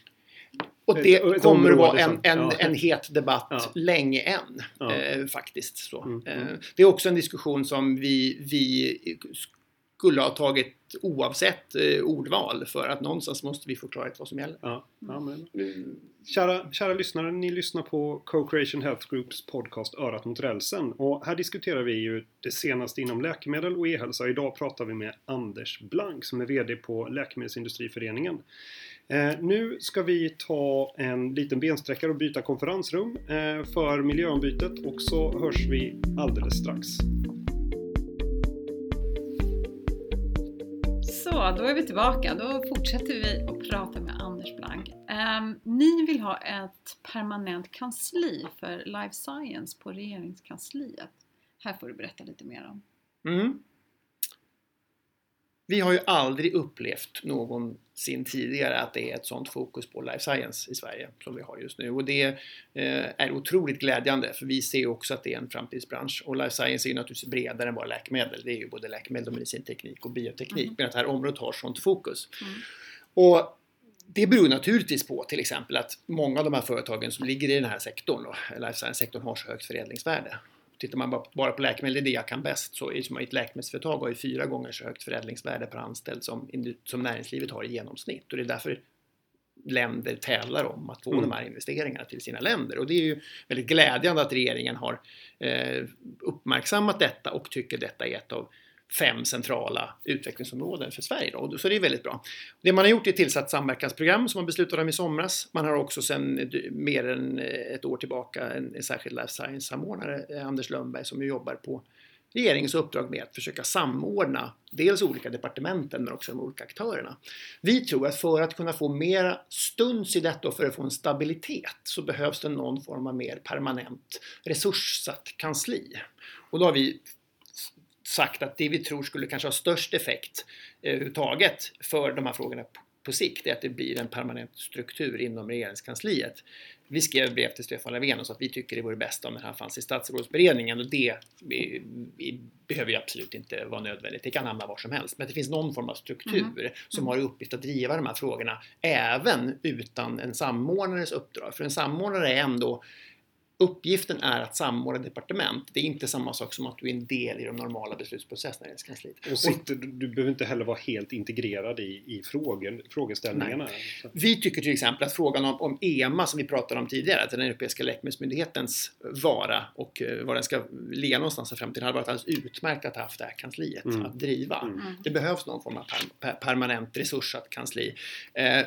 Och ett- det kommer att vara en, en, ja. en het debatt Ja. länge än. Ja. Eh, faktiskt. Så. Mm, Eh, mm. det är också en diskussion som vi, vi skulle ha tagit oavsett eh, ordval för att någonstans måste vi få klarhet vad som gäller. Ja, men, kära, kära lyssnare, ni lyssnar på Co-Creation Health Groups podcast Örat mot rälsen och här diskuterar vi ju det senaste inom läkemedel och e-hälsa. Idag pratar vi med Anders Blank som är VD på Läkemedelsindustriföreningen. Eh, nu ska vi ta en liten bensträckare och byta konferensrum eh, för miljöombytet och så hörs vi alldeles strax. Så, då är vi tillbaka. Då fortsätter vi att prata med Anders Blank. Um, ni vill ha ett permanent kansli för Life Science på Regeringskansliet. Här får du berätta lite mer om. Mm. Vi har ju aldrig upplevt någonsin tidigare att det är ett sånt fokus på life science i Sverige som vi har just nu och det eh, är otroligt glädjande för vi ser också att det är en framtidsbransch och life science är ju naturligtvis bredare än bara läkemedel. Det är ju både läkemedel och medicinteknik och bioteknik mm. men att det här området har sånt fokus. Mm. Och det beror naturligtvis på till exempel att många av de här företagen som ligger i den här sektorn, och life science-sektorn, har så högt förädlingsvärde. Tittar man bara på läkemedel, det är det jag kan bäst, så är ett läkemedelsföretag har ju fyra gånger så högt förädlingsvärde per anställd som, som näringslivet har i genomsnitt. Och det är därför länder tävlar om att få mm. de här investeringarna till sina länder. Och det är ju väldigt glädjande att regeringen har eh, uppmärksammat detta och tycker detta är ett av fem centrala utvecklingsområden för Sverige. Då. Så det är väldigt bra. Det man har gjort är tillsatt samverkansprogram som man beslutade om i somras. Man har också sedan eh, mer än eh, ett år tillbaka en, särskild life science-samordnare, eh, Anders Lundberg, som jobbar på regeringens uppdrag med att försöka samordna dels olika departementen men också de olika aktörerna. Vi tror att för att kunna få mera stuns i detta och för att få en stabilitet så behövs det någon form av mer permanent resurssatt kansli. Och då har vi sagt att det vi tror skulle kanske ha störst effekt eh, överhuvudtaget för de här frågorna på sikt är att det blir en permanent struktur inom regeringskansliet. Vi skrev brev till Stefan Löfven och sa att vi tycker det vore bäst om det här fanns i statsrådsberedningen och det vi, vi behöver ju absolut inte vara nödvändigt. Det kan hamna var som helst. Men det finns någon form av struktur mm. som har i uppgift att driva de här frågorna även utan en samordnares uppdrag. För en samordnare är ändå Uppgiften är att samordna departement. Det är inte samma sak som att du är en del i de normala beslutsprocesserna i kansliet. Och sitter, du behöver inte heller vara helt integrerad i, i frågor, frågeställningarna. Nej. Vi tycker till exempel att frågan om, om, EMA som vi pratade om tidigare, den Europeiska läkemedelsmyndighetens vara och uh, var den ska ligga någonstans i framtiden, hade varit alldeles utmärkt att ha haft det här kansliet mm. att driva. Mm. Det behövs någon form av per, per, permanent resurssatt kansli. Uh,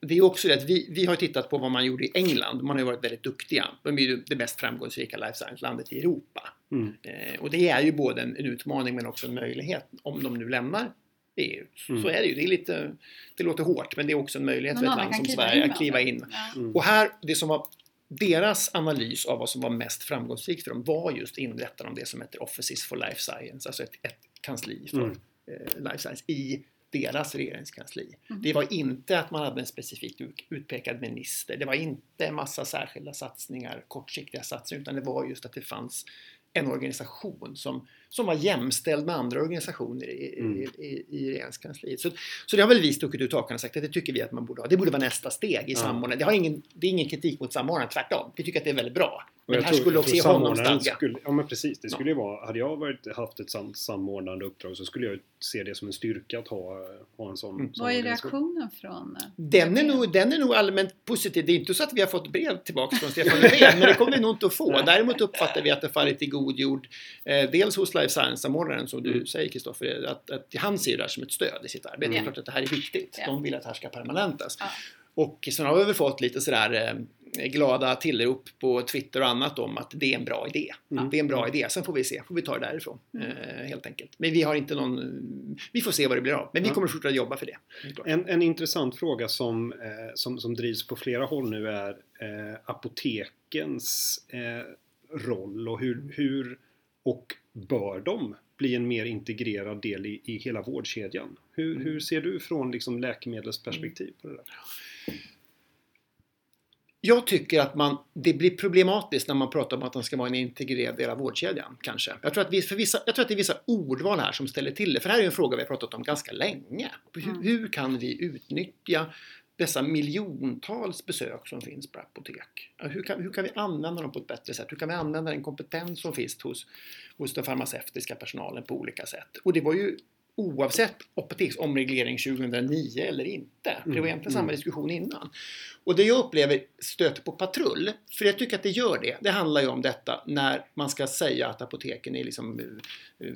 det är också det att vi, vi har tittat på vad man gjorde i England. Man har ju varit väldigt duktiga. De är ju det mest framgångsrika life science-landet i Europa. Mm. Eh, och det är ju både en, en, utmaning men också en möjlighet om de nu lämnar EU. Mm. Så är det ju. Det, är lite, det låter hårt men det är också en möjlighet men för ett land som Sverige att kliva in. Mm. Och här, det som var deras analys av vad som var mest framgångsrikt för dem var just inrättandet av det som heter Offices for Life Science, alltså ett, ett kansli för mm. eh, Life Science i deras regeringskansli. Mm. Det var inte att man hade en specifikt utpekad minister. Det var inte en massa särskilda satsningar, kortsiktiga satsningar, utan det var just att det fanns en organisation som, som var jämställd med andra organisationer i, mm. i, i, i regeringskansliet. Så, så det har väl vi stuckit ut hakan och sagt att det tycker vi att man borde ha. Det borde vara nästa steg i ja. samordningen. Det, har ingen, det är ingen kritik mot samordnaren, tvärtom. Vi tycker att det är väldigt bra. Men här tror, skulle också ge honom stadga. Skulle, ja men precis, det skulle ju vara, hade jag varit, haft ett sam, samordnande uppdrag så skulle jag se det som en styrka att ha, ha en sån. Mm. sån Vad är reaktionen från? Eh, den är, nog, den är nog allmänt positiv. Det är inte så att vi har fått brev tillbaka från Stefan Löfven, men det kommer vi nog inte att få. Däremot uppfattar vi att det fallit i god jord. Eh, dels hos Life Science-samordnaren som du mm. säger Kristoffer, att, att, han ser det här som ett stöd i sitt arbete. Mm. Det är klart att det här är viktigt. De vill att det här ska permanentas. Ja. Och sen har vi väl fått lite sådär eh, glada tillrop på Twitter och annat om att det är en bra idé. Mm. Det är en bra idé. Sen får vi se, får vi ta det därifrån mm. eh, helt enkelt. Men vi har inte någon, vi får se vad det blir av. Men vi kommer fortsätta jobba för det. En, en intressant fråga som, eh, som, som drivs på flera håll nu är eh, apotekens eh, roll och hur, hur och bör de bli en mer integrerad del i, i hela vårdkedjan? Hur, mm. hur ser du från liksom läkemedelsperspektiv på det där? Jag tycker att man, det blir problematiskt när man pratar om att den ska vara en integrerad del av vårdkedjan, kanske. Jag tror, att vi, för vissa, jag tror att det är vissa ordval här som ställer till det, för det här är en fråga vi har pratat om ganska länge. Hur, mm. hur kan vi utnyttja dessa miljontals besök som finns på apotek? Hur kan, hur kan vi använda dem på ett bättre sätt? Hur kan vi använda den kompetens som finns hos, hos den farmaceutiska personalen på olika sätt? Och det var ju oavsett apoteksomreglering 2009 eller inte. Det var egentligen samma mm. diskussion innan. Och det jag upplever stöter på patrull, för jag tycker att det gör det, det handlar ju om detta när man ska säga att apoteken är liksom eh, eh,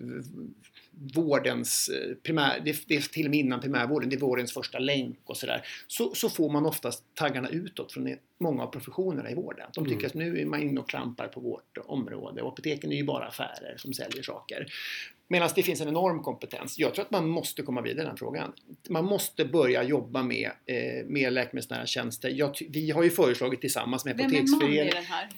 vårdens eh, primär, det, det är till och med innan primärvården, det är vårdens första länk och sådär. Så, så får man oftast taggarna utåt från många av professionerna i vården. De tycker Mm. att nu är man inne och klampar på vårt område och apoteken är ju bara affärer som säljer saker. Medan det finns en enorm kompetens. Jag tror att man måste komma vidare i den frågan. Man måste börja jobba med, eh, med läkemedelsnära tjänster. Jag, vi har ju föreslagit tillsammans med Vem är man i Apoteksföreningen den här?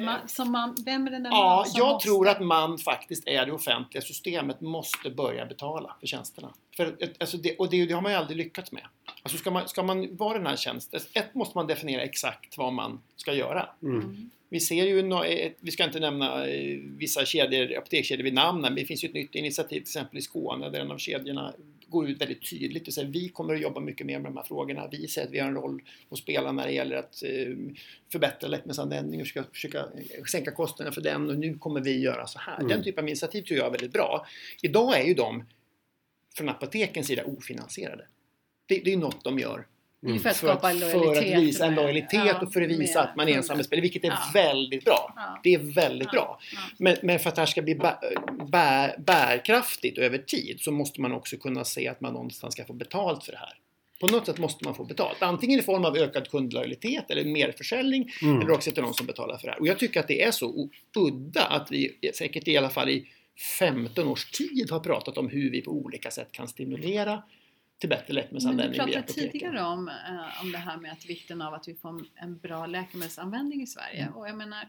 Man, som man, vem är den där Ja, som jag måste? tror att man faktiskt är det offentliga systemet måste börja betala för tjänsterna. För, alltså det, och det, det har man ju aldrig lyckats med. Alltså ska, man, ska man vara den här tjänsten, ett måste man definiera exakt vad man ska göra. Mm. Mm. Vi ser ju, eh, vi ska inte nämna eh, vissa kedjor, apotekskedjor vid namn, men det finns ju ett nytt initiativ till exempel i Skåne där en av kedjorna går ut väldigt tydligt och säger vi kommer att jobba mycket mer med de här frågorna. Vi säger att vi har en roll att spela när det gäller att eh, förbättra läkemedelsanvändning och försöka, försöka eh, sänka kostnaderna för den och nu kommer vi göra så här. Mm. Den typen av initiativ tror jag är väldigt bra. Idag är ju de från apotekens sida ofinansierade. Det, det är något de gör Är för att för skapa att, lojalitet. för att visa en lojalitet ja, och för att visa att man är en kunden. samhällsspelare, vilket är Ja. väldigt bra. Ja. Det är väldigt Ja. bra. Ja. Men, men för att det här ska bli bä, bä, bärkraftigt över tid så måste man också kunna se att man någonstans ska få betalt för det här. På något sätt måste man få betalt. Antingen i form av ökad kundlojalitet eller merförsäljning Mm. eller också är någon som betalar för det här. Och jag tycker att det är så udda att vi säkert i alla fall i 15 års tid har pratat om hur vi på olika sätt kan stimulera till bättre läkemedelsanvändning du vid pratade apoteken. tidigare om, eh, om det här med att vikten av att vi får en- bra läkemedelsanvändning i Sverige. Mm. Och jag menar,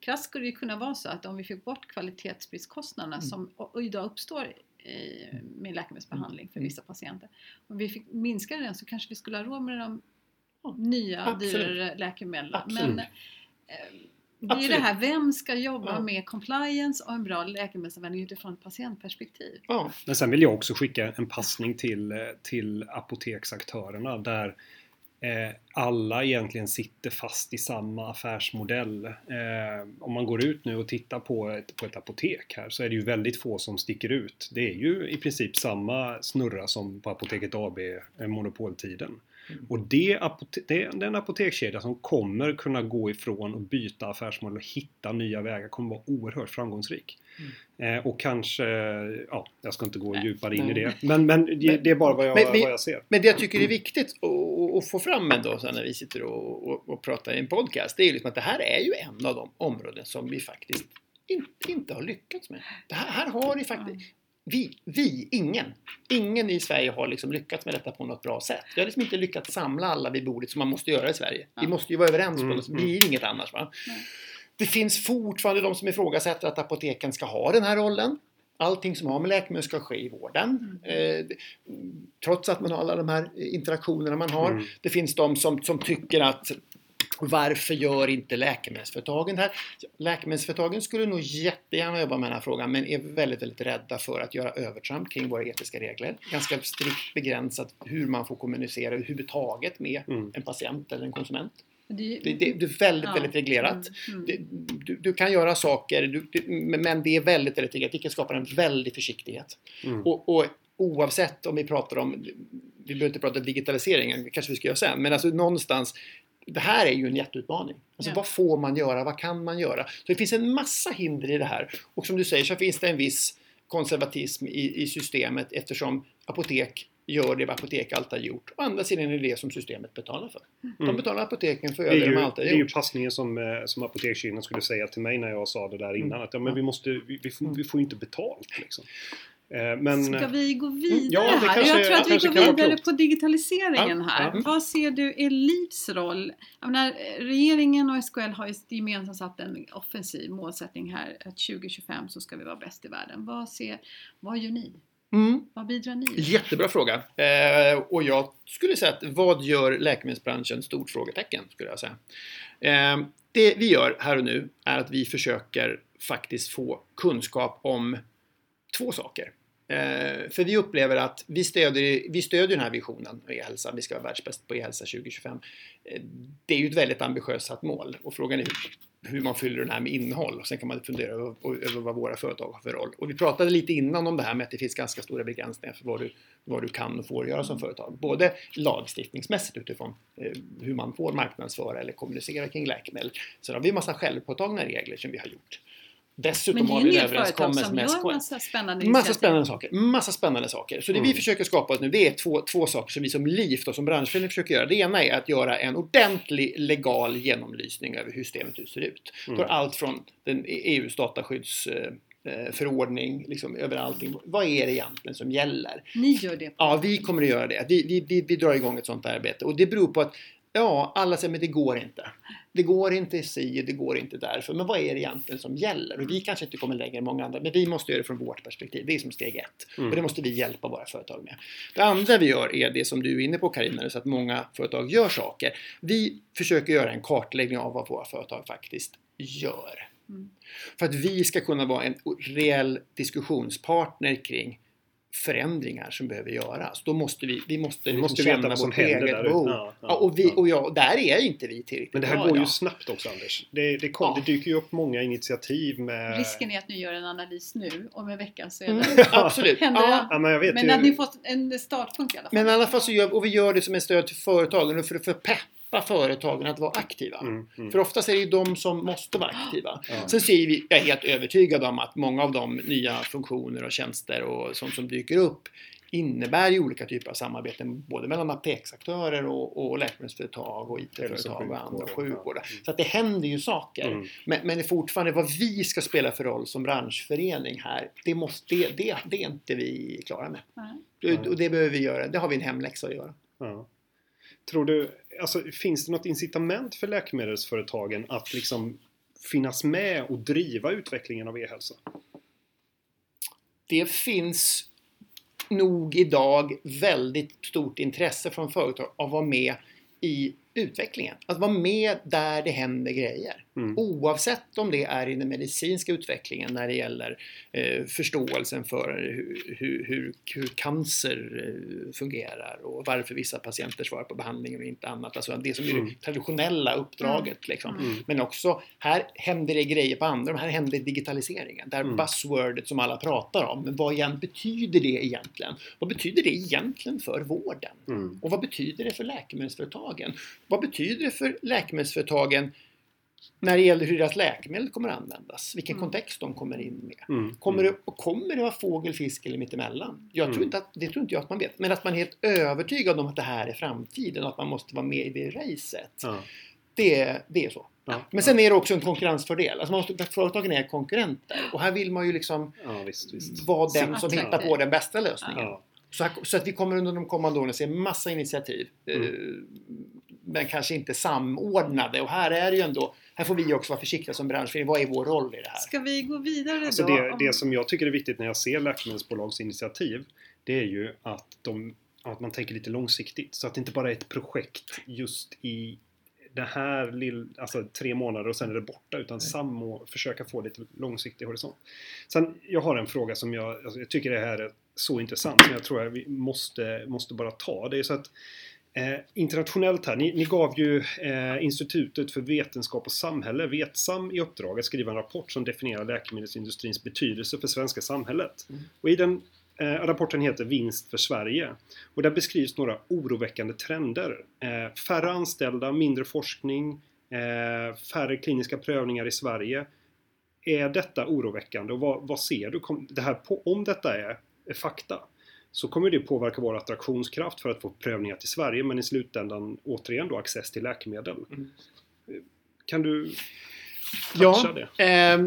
krasst skulle det kunna vara så att om vi fick bort kvalitetsprisskostnaderna Mm. som och, och idag uppstår i, med läkemedelsbehandling för Mm. vissa patienter. Om vi fick minska den så kanske vi skulle ha råd med de nya absolut. dyrare läkemedlen. Absolut. Men eh, det är ju det här, vem ska jobba Ja. med compliance och en bra läkemedelsanvändning utifrån ett patientperspektiv? Ja, Men sen vill jag också skicka en passning till, till apoteksaktörerna där eh, alla egentligen sitter fast i samma affärsmodell. Eh, om man går ut nu och tittar på ett, på ett apotek här så är det ju väldigt få som sticker ut. Det är ju i princip samma snurra som på Apoteket AB, eh, monopoltiden. Mm. Och det, apote- det är den apotekskedja som kommer kunna gå ifrån och byta affärsmodell och hitta nya vägar kommer vara oerhört framgångsrik. Eh, och kanske, ja, jag ska inte gå Nej. djupare in i det. Men, men det, det är bara vad jag, Men vad jag ser. Men det jag tycker är viktigt att, att- få fram ändå så när vi sitter och, och, och pratar i en podcast, det är ju liksom att det här är ju en av de områden som vi faktiskt inte, inte har lyckats med. Det här, här har vi faktiskt, vi, vi, ingen, ingen i Sverige har liksom lyckats med detta på något bra sätt. Vi har liksom inte lyckats samla alla vid bordet som man måste göra i Sverige. Vi måste ju vara överens på Mm, något, så blir det inget annars. Va? Det finns fortfarande de som ifrågasätter att apoteken ska ha den här rollen. Allting som har med läkemedel ska ske i vården. Mm. Eh, trots att man har alla de här interaktionerna man har. Mm. Det finns de som, som tycker att varför gör inte läkemedelsföretagen det här? Läkemedelsföretagen skulle nog jättegärna jobba med den här frågan men är väldigt, väldigt rädda för att göra övertramp kring våra etiska regler. Ganska strikt begränsat hur man får kommunicera överhuvudtaget med Mm. en patient eller en konsument. Det Det, det, det är väldigt, Ja. väldigt reglerat. Mm, mm. Det, du, du kan göra saker, du, du, men det är väldigt, väldigt reglerat, vilket skapar en väldig försiktighet. Mm. Och, och oavsett om vi pratar om, vi behöver inte prata digitalisering, det kanske vi ska göra sen, men alltså någonstans, det här är ju en jätteutmaning. Alltså Ja. vad får man göra, vad kan man göra? Så det finns en massa hinder i det här. Och som du säger så finns det en viss konservatism i, i systemet eftersom apotek gör det vad apotek alltid har gjort. Å andra sidan är det det som systemet betalar för. De Mm. betalar apoteken för Det det är, de ju, alltid det har är ju gjort. passningen som, eh, som apotekskedjan skulle säga till mig när jag sa det där innan. Mm. Att ja, men vi, måste, vi, vi, får, Mm. vi får ju inte betalt. Liksom. Eh, Men, Ska vi gå vidare ja, här? kanske- jag tror att vi går vidare på digitaliseringen Ja, här. ja. Vad ser du är LIVs roll? Jag menar, regeringen och SKL har ju gemensamt satt en offensiv målsättning här att 2025 så ska vi vara bäst i världen. Vad, ser, vad gör ni? Mm. Vad bidrar ni? Jättebra fråga. Eh, och jag skulle säga att vad gör läkemedelsbranschen? Stort frågetecken skulle jag säga. Eh, det vi gör här och nu är att vi försöker faktiskt få kunskap om två saker. Eh, för vi upplever att vi stödjer, vi stödjer den här visionen med e-hälsa, vi ska vara världsbäst på e-hälsa 2025. Eh, det är ju ett väldigt ambitiöst satt mål och frågan är hur man fyller den här med innehåll. Och sen kan man fundera över, över vad våra företag har för roll. Och vi pratade lite innan om det här med att det finns ganska stora begränsningar för vad du, vad du kan och får göra som företag. Både lagstiftningsmässigt utifrån eh, hur man får marknadsföra eller kommunicera kring läkemedel. Sen har vi en massa självpåtagna regler som vi har gjort. Dessutom har vi en överenskommelse med SKL. Massa spännande massa spännande saker. Massa spännande saker. Så det mm. vi försöker skapa nu det är två, två saker som vi som LIF och som branschförening försöker göra. Det ena är att göra en ordentlig legal genomlysning över hur systemet ser ut. Mm. För allt från den EUs dataskyddsförordning, liksom över allting. Vad är det egentligen som gäller? Ni gör det? Ja, vi kommer att göra det. Vi, vi, vi, vi drar igång ett sånt arbete och det beror på att Ja, alla säger men det går inte. Det går inte si, det går inte därför. Men vad är det egentligen som gäller? Och vi kanske inte kommer längre än många andra, men vi måste göra det från vårt perspektiv. Det är som steg ett. Mm. Och det måste vi hjälpa våra företag med. Det andra vi gör är det som du är inne på Carina, så att många företag gör saker. Vi försöker göra en kartläggning av vad våra företag faktiskt gör. Mm. För att vi ska kunna vara en reell diskussionspartner kring förändringar som behöver göras. Då måste vi, vi måste, vi måste känna veta vad som händer där behov. Ja, ja, och, vi, och ja, där är inte vi tillräckligt Men det här bra, går ju snabbt också Anders. Det, det, kom, ja. det dyker ju upp många initiativ med... Risken är att ni gör en analys nu, om en vecka så är det... Mm, (laughs) absolut. Händer ja. ja. men jag vet men ju... att ni fått en startpunkt i alla fall. Men i alla fall så gör, och vi gör det som ett stöd till företagen och för, för pepp hjälpa företagen att vara aktiva. Mm, mm. För oftast är det ju de som måste vara aktiva. (gasps) Ja. Sen ser vi, jag är helt övertygad om att många av de nya funktioner och tjänster och sånt som dyker upp innebär ju olika typer av samarbeten både mellan apoteksaktörer och, och läkemedelsföretag och IT-företag och andra sjukvård. Mm. Så att det händer ju saker. Mm. Men, men det är fortfarande vad vi ska spela för roll som branschförening här, det, måste, det, det, det är inte vi klara med. Mm. Och det behöver vi göra, det har vi en hemläxa att göra. Ja. Tror du, alltså, finns det något incitament för läkemedelsföretagen att liksom finnas med och driva utvecklingen av e-hälsa? Det finns nog idag väldigt stort intresse från företag att vara med i utvecklingen. Att vara med där det händer grejer. Mm. Oavsett om det är i den medicinska utvecklingen när det gäller eh, förståelsen för hur, hur, hur, cancer eh, fungerar och varför vissa patienter svarar på behandlingen och inte annat. Alltså det som är mm. det traditionella uppdraget. Mm. Liksom. Mm. Men också, här händer det grejer på andra, här händer digitaliseringen. Det här mm. buzzwordet som alla pratar om. Men vad igen betyder det egentligen? Vad betyder det egentligen för vården? Mm. Och vad betyder det för läkemedelsföretagen? Vad betyder det för läkemedelsföretagen när det gäller hur deras läkemedel kommer att användas, vilken mm. kontext de kommer in med. Mm. Kommer, det, kommer det vara fågel, fisk eller mittemellan? Jag tror mm. inte att, det tror inte jag att man vet. Men att man är helt övertygad om att det här är framtiden och att man måste vara med i det racet. Ja. Det, det är så. Ja, Men sen är det också en konkurrensfördel. Alltså man måste, företagen är konkurrenter och här vill man ju liksom visst, visst. vara den som hittar på den bästa lösningen. Så, att vi kommer under de kommande åren se massa initiativ. Mm. Men kanske inte samordnade. Och här är det ju ändå här får vi också vara försiktiga som branschförening. Vad är vår roll i det här? Ska vi gå vidare alltså då? Det, det som jag tycker är viktigt när jag ser läkemedelsbolags initiativ det är ju att, de, att man tänker lite långsiktigt. Så att det inte bara är ett projekt just i det här lill, alltså tre månader och sen är det borta utan samå, försöka få lite långsiktig horisont. Sen, jag har en fråga som jag, alltså jag tycker det här är så intressant som jag tror att vi måste, måste bara ta. Det är så att Eh, internationellt här, ni, ni gav ju eh, Institutet för vetenskap och samhälle, Vetsam, i uppdrag att skriva en rapport som definierar läkemedelsindustrins betydelse för svenska samhället. Mm. Och i den eh, rapporten heter Vinst för Sverige. Och där beskrivs några oroväckande trender. Eh, färre anställda, mindre forskning, eh, färre kliniska prövningar i Sverige. Är detta oroväckande och vad, vad ser du? Det här på, om detta är, är fakta, så kommer det påverka vår attraktionskraft för att få prövningar till Sverige men i slutändan återigen då access till läkemedel. Mm. Kan du ja, det? Eh,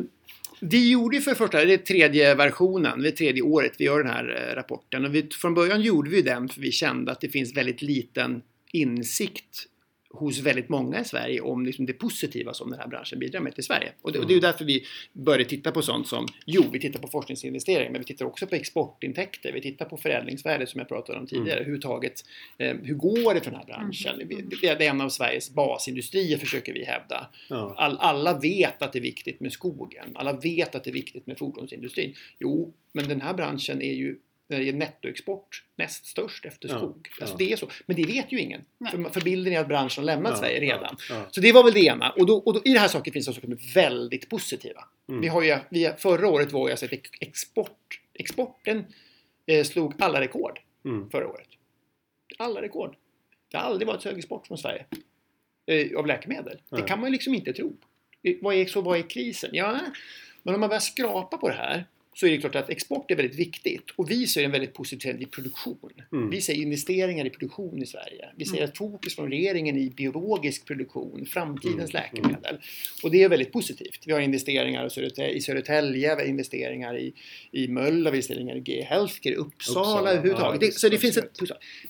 vi gjorde för det första, det är tredje versionen, det är tredje året vi gör den här eh, rapporten. Och vi, från början gjorde vi den för vi kände att det finns väldigt liten insikt hos väldigt många i Sverige om liksom det positiva som den här branschen bidrar med till Sverige. Och det, och det är ju därför vi började titta på sånt som, jo, vi tittar på forskningsinvesteringar, men vi tittar också på exportintäkter, vi tittar på förädlingsvärde som jag pratade om tidigare, mm. överhuvudtaget, eh, hur går det för den här branschen? Mm. Det är en av Sveriges basindustrier försöker vi hävda. Ja. All, alla vet att det är viktigt med skogen, alla vet att det är viktigt med fordonsindustrin. Jo, men den här branschen är ju när det är nettoexport näst störst efter Ja, skog. Alltså ja. det är så. Men det vet ju ingen. För, för bilden är att branschen har lämnat Ja, Sverige redan. Ja, ja. Så det var väl det ena. Och, då, och då, i det här saken finns det saker som är väldigt positiva. Mm. Vi har ju, vi, förra året var ju alltså export, exporten eh, slog alla rekord Mm. förra året. Alla rekord. Det har aldrig varit så hög export från Sverige eh, av läkemedel. Nej. Det kan man ju liksom inte tro. Eh, Vad är, så vad är krisen? Ja, men om man börjar skrapa på det här så är det klart att export är väldigt viktigt och vi ser en väldigt positiv trend i produktion. Mm. Vi ser investeringar i produktion i Sverige. Vi ser Mm. ett fokus från regeringen i biologisk produktion, framtidens Mm. läkemedel. Och det är väldigt positivt. Vi har investeringar i Södertälje, vi har investeringar i, i Mölndal, vi har investeringar i G Healthcare, Uppsala, Uppsala, överhuvudtaget. ja, det, så det finns ett,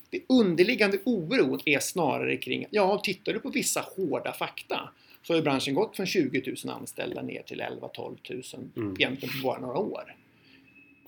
det underliggande oron är snarare kring, ja, tittar du på vissa hårda fakta så har branschen gått från 20 000 anställda ner till 11-12 000 Mm. egentligen på bara några år.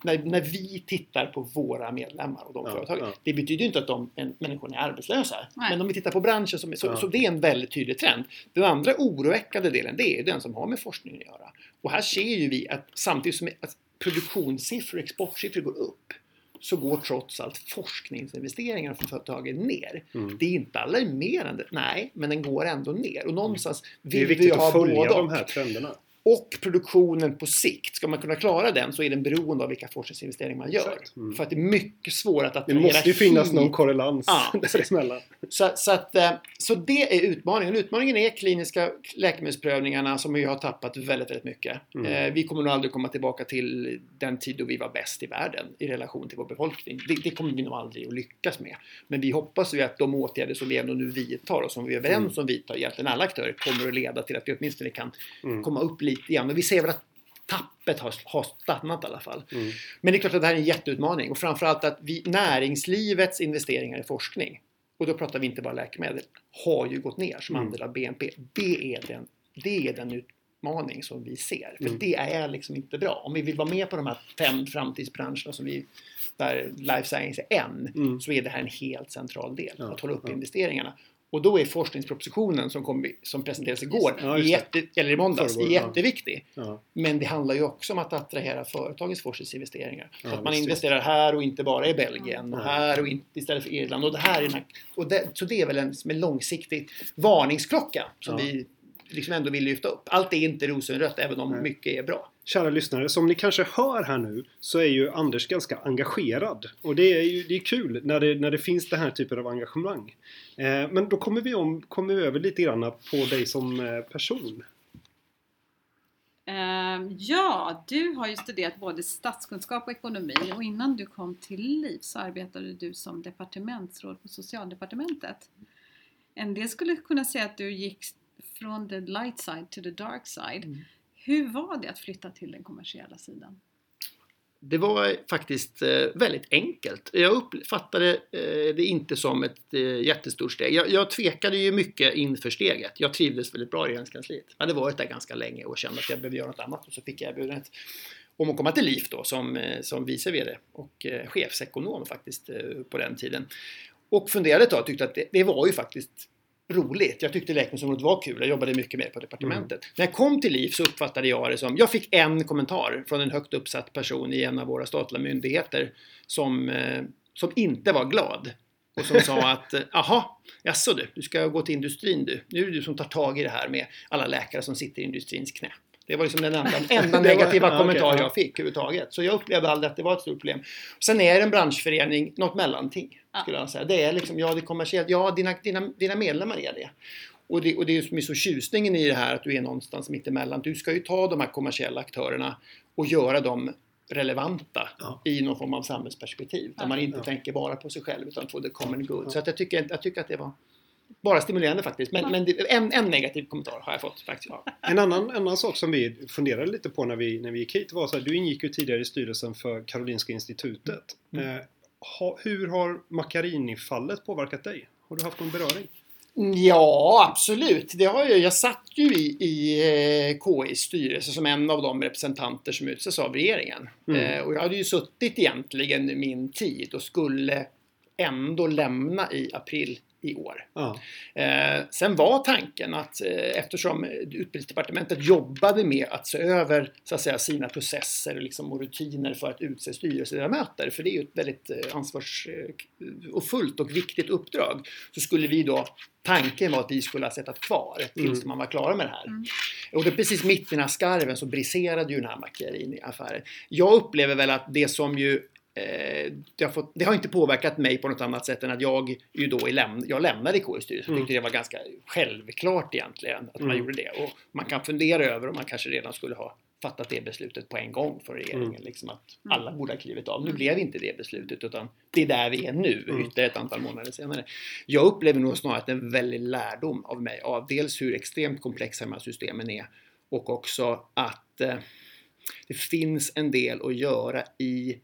När, när vi tittar på våra medlemmar och de Ja, företagen. ja. Det betyder ju inte att de en, människorna är arbetslösa. Nej. Men om vi tittar på branschen som är, så, Ja. så det är en väldigt tydlig trend. Den andra oroväckande delen det är den som har med forskningen att göra. Och här ser ju vi att samtidigt som att produktionssiffror och exportsiffror går upp så går trots allt forskningsinvesteringar från företagen ner. Mm. Det är inte alarmerande, nej, men den går ändå ner. Och någonstans Det är vill vi viktigt ha att följa både de här trenderna. Och produktionen på sikt, ska man kunna klara den så är den beroende av vilka forskningsinvesteringar man gör. Mm. För att det är mycket svårare att Det attrahera måste ju finnas hit. någon korrelans Ja, (laughs) däremellan. Så, så, att, eh, så det är utmaningen. Utmaningen är kliniska läkemedelsprövningarna som vi har tappat väldigt, väldigt mycket. Mm. Eh, vi kommer nog aldrig komma tillbaka till den tid då vi var bäst i världen i relation till vår befolkning. Det, det kommer vi nog aldrig att lyckas med. Men vi hoppas ju att de åtgärder som vi ändå nu vidtar och som vi är överens om vidtar, egentligen alla aktörer, kommer att leda till att vi åtminstone kan Mm. komma upp lite igen. Men vi ser väl att tappet har, har stannat i alla fall. Mm. Men det är klart att det här är en jätteutmaning och framförallt att vi, näringslivets investeringar i forskning, och då pratar vi inte bara läkemedel, har ju gått ner som Mm. andel av BNP. Det är den, det är den utmaning som vi ser. För Mm. det är liksom inte bra. Om vi vill vara med på de här fem framtidsbranscherna som vi, där life science är en, Mm. så är det här en helt central del. Ja, att hålla upp ja. investeringarna. Och då är forskningspropositionen som, kom, som presenterades igår, Ja, jätte, eller i måndags, Förrgår, jätteviktig. Ja. Men det handlar ju också om att attrahera företagens forskningsinvesteringar. Så Ja, att man visst, investerar här och inte bara i Belgien och här och inte istället för Irland. Och det här är och det, så det är väl en, en långsiktig varningsklocka som vi liksom ändå vill lyfta upp. Allt är inte rosenrött även om mycket är bra. Kära lyssnare, som ni kanske hör här nu så är ju Anders ganska engagerad. Och det är ju det är kul när det, när det finns den här typen av engagemang. Eh, men då kommer vi, om, kommer vi över lite grann på dig som eh, person. Ehm, ja, du har ju studerat både statskunskap och ekonomi och innan du kom till LIV så arbetade du som departementsråd på Socialdepartementet. En del skulle kunna säga att du gick från the light side to the dark side. Mm. Hur var det att flytta till den kommersiella sidan? Det var faktiskt eh, väldigt enkelt. Jag uppfattade eh, det inte som ett eh, jättestort steg. Jag, jag tvekade ju mycket inför steget. Jag trivdes väldigt bra i Regeringskansliet. Jag hade varit där ganska länge och kände att jag behövde göra något annat och så fick jag erbjudandet om att komma till LIF då som, som vice VD och chefsekonom faktiskt på den tiden. Och funderade ett tag och tyckte att det, det var ju faktiskt roligt. Jag tyckte läkemedelsområdet var kul. Jag jobbade mycket med det på departementet. När jag kom till LIF så uppfattade jag det som, jag fick en kommentar från en högt uppsatt person i en av våra statliga myndigheter som, eh, som inte var glad. Och som sa (laughs) att, eh, aha, jaså du, du ska gå till industrin du. Nu är det du som tar tag i det här med alla läkare som sitter i industrins knä. Det var liksom den enda, (laughs) enda var- negativa okej, kommentar ja. jag fick överhuvudtaget. Så jag upplevde aldrig att det var ett stort problem. Sen är det en branschförening, något mellanting. Ja. Skulle jag säga. Det är liksom, ja det är kommersiellt, ja dina, dina, dina medlemmar är det. Och det, och det är ju som är så tjusningen i det här att du är någonstans mittemellan. Du ska ju ta de här kommersiella aktörerna och göra dem relevanta Ja. i någon form av samhällsperspektiv. Där Ja. man inte Ja. tänker bara på sig själv utan på the common good. Ja. Så att jag, tycker, jag tycker att det var bara stimulerande faktiskt. Men, Ja. men det, en, en negativ kommentar har jag fått faktiskt. Ja. En annan, en annan sak som vi funderade lite på när vi, när vi gick hit var så här, du ingick ju tidigare i styrelsen för Karolinska Institutet. Mm. Eh, ha, hur har Macchiarini-fallet påverkat dig? Har du haft någon beröring? Ja, absolut. Det har jag. jag satt ju i, i eh, KIs styrelse som en av de representanter som utses av regeringen. Mm. Eh, och jag hade ju suttit egentligen min tid och skulle ändå lämna i april i år. Ja. Eh, sen var tanken att eh, eftersom Utbildningsdepartementet jobbade med att se över så att säga, sina processer liksom, och rutiner för att utse styrelseledamöter, för det är ju ett väldigt eh, ansvars eh, och viktigt uppdrag, så skulle vi då Tanken var att vi skulle ha suttit kvar tills Mm. man var klara med det här. Mm. Och det precis mitt i den här skarven så briserade ju den här Macchiarini-affären. Jag upplever väl att det som ju det, har fått, det har inte påverkat mig på något annat sätt än att jag ju då i läm, jag lämnade KU-styrelsen. Jag Mm. tyckte det var ganska självklart egentligen att man Mm. gjorde det. Och man kan fundera över om man kanske redan skulle ha fattat det beslutet på en gång för regeringen. Mm. Liksom att Mm. alla borde ha klivit av. Nu Mm. blev inte det beslutet utan det är där vi är nu, Mm. ytterligare ett antal månader senare. Jag upplever nog snarare att en väldig lärdom av mig av dels hur extremt komplexa de här systemen är och också att eh, det finns en del att göra i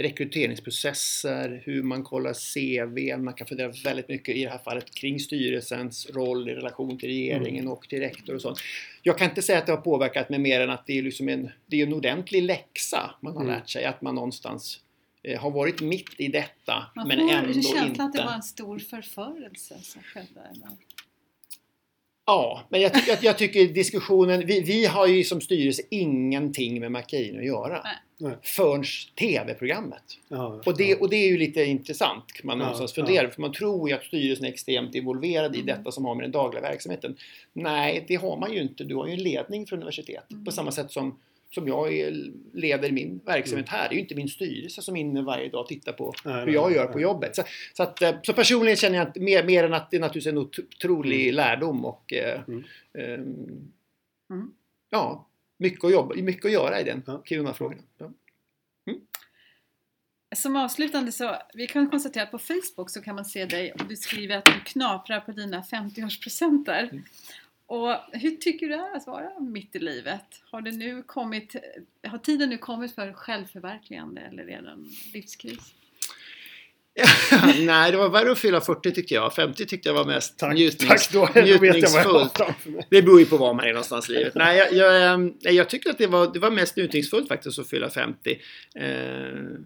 rekryteringsprocesser, hur man kollar CV, man kan fundera väldigt mycket i det här fallet kring styrelsens roll i relation till regeringen och till rektor och sånt. Jag kan inte säga att det har påverkat mig mer än att det är, liksom en, det är en ordentlig läxa man har Mm. lärt sig, att man någonstans eh, har varit mitt i detta Man men får ändå känslan inte... att det var en stor förförelse som skedde. Eller? Ja, men jag tycker, jag tycker diskussionen, vi, vi har ju som styrelse ingenting med Mackin att göra. Nej. Nej. Förrän TV-programmet. Ja. Och det, och det är ju lite intressant kan man Ja, någonstans ja. fundera För man tror ju att styrelsen är extremt involverad i Mm. detta som har med den dagliga verksamheten. Nej, det har man ju inte. Du har ju en ledning för universitetet. Mm. På samma sätt som, som jag är, leder min verksamhet Mm. här. Det är ju inte min styrelse som är inne varje dag och tittar på Nej, hur nej, jag gör nej. på jobbet. Så, så, att, eh, så personligen känner jag inte, mer, mer än att det är naturligtvis en otrolig lärdom och eh, Mm. ehm, Mm. ja, mycket att, jobba, mycket att göra i den Ja. Kiruna-frågan. Ja. Som avslutande så, vi kan konstatera att på Facebook så kan man se dig och du skriver att du knaprar på dina 50-årspresenter. Mm. Och hur tycker du det är att vara mitt i livet? Har, det nu kommit, har tiden nu kommit för självförverkligande eller är det en livskris? (laughs) Nej, det var värre att fylla 40 tyckte jag. 50 tyckte jag var mest Tack, njutnings, tack då, då jag jag njutningsfullt. Det beror ju på var man är någonstans i livet. Nej, jag, jag, ehm, nej, jag tycker att det var, det var mest njutningsfullt faktiskt att fylla 50. Eh,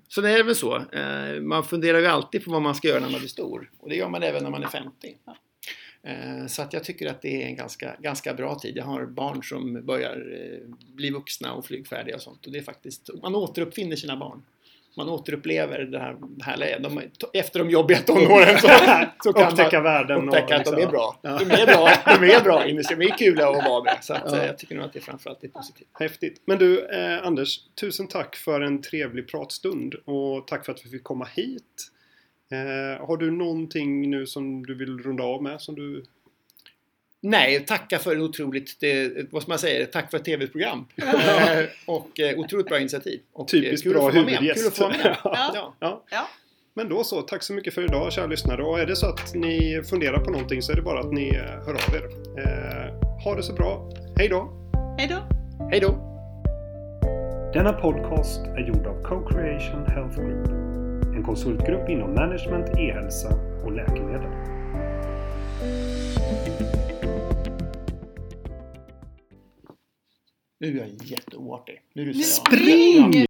så det är väl så. Eh, man funderar ju alltid på vad man ska göra när man blir stor. Och det gör man även när man är 50. Ja. Eh, så att jag tycker att det är en ganska, ganska bra tid. Jag har barn som börjar eh, bli vuxna och flygfärdiga och sånt. Och det är faktiskt, man återuppfinner sina barn. Man återupplever det här härliga. De, efter de jobbiga tonåren så, (laughs) så kan Upptäcka man världen. och upptäcka att de liksom- är bra. Ja. De är bra, (laughs) de är bra innerst inne. De är kul att vara med. Så att, Ja. eh, jag tycker nog att det framförallt är positivt. Häftigt. Men du, eh, Anders, tusen tack för en trevlig pratstund och tack för att vi fick komma hit. Eh, har du någonting nu som du vill runda av med? Som du... Nej, tacka för en otroligt, det, vad ska man säga, tack för ett tv-program. Eh, (laughs) och eh, otroligt bra initiativ. Och, Typiskt eh, kul bra huvudgäst. Kul att få vara med. (laughs) Ja. Ja. Ja. Ja. Men då så, tack så mycket för idag kära lyssnare. Och är det så att ni funderar på någonting så är det bara att ni eh, hör av er. Eh, ha det så bra. Hej då! Hej då! Hej då! Denna podcast är gjord av Co-Creation Health Group. En konsultgrupp inom management, e-hälsa och läkemedel. Nu är jag jätteoartig. Nu rusar jag. Spring!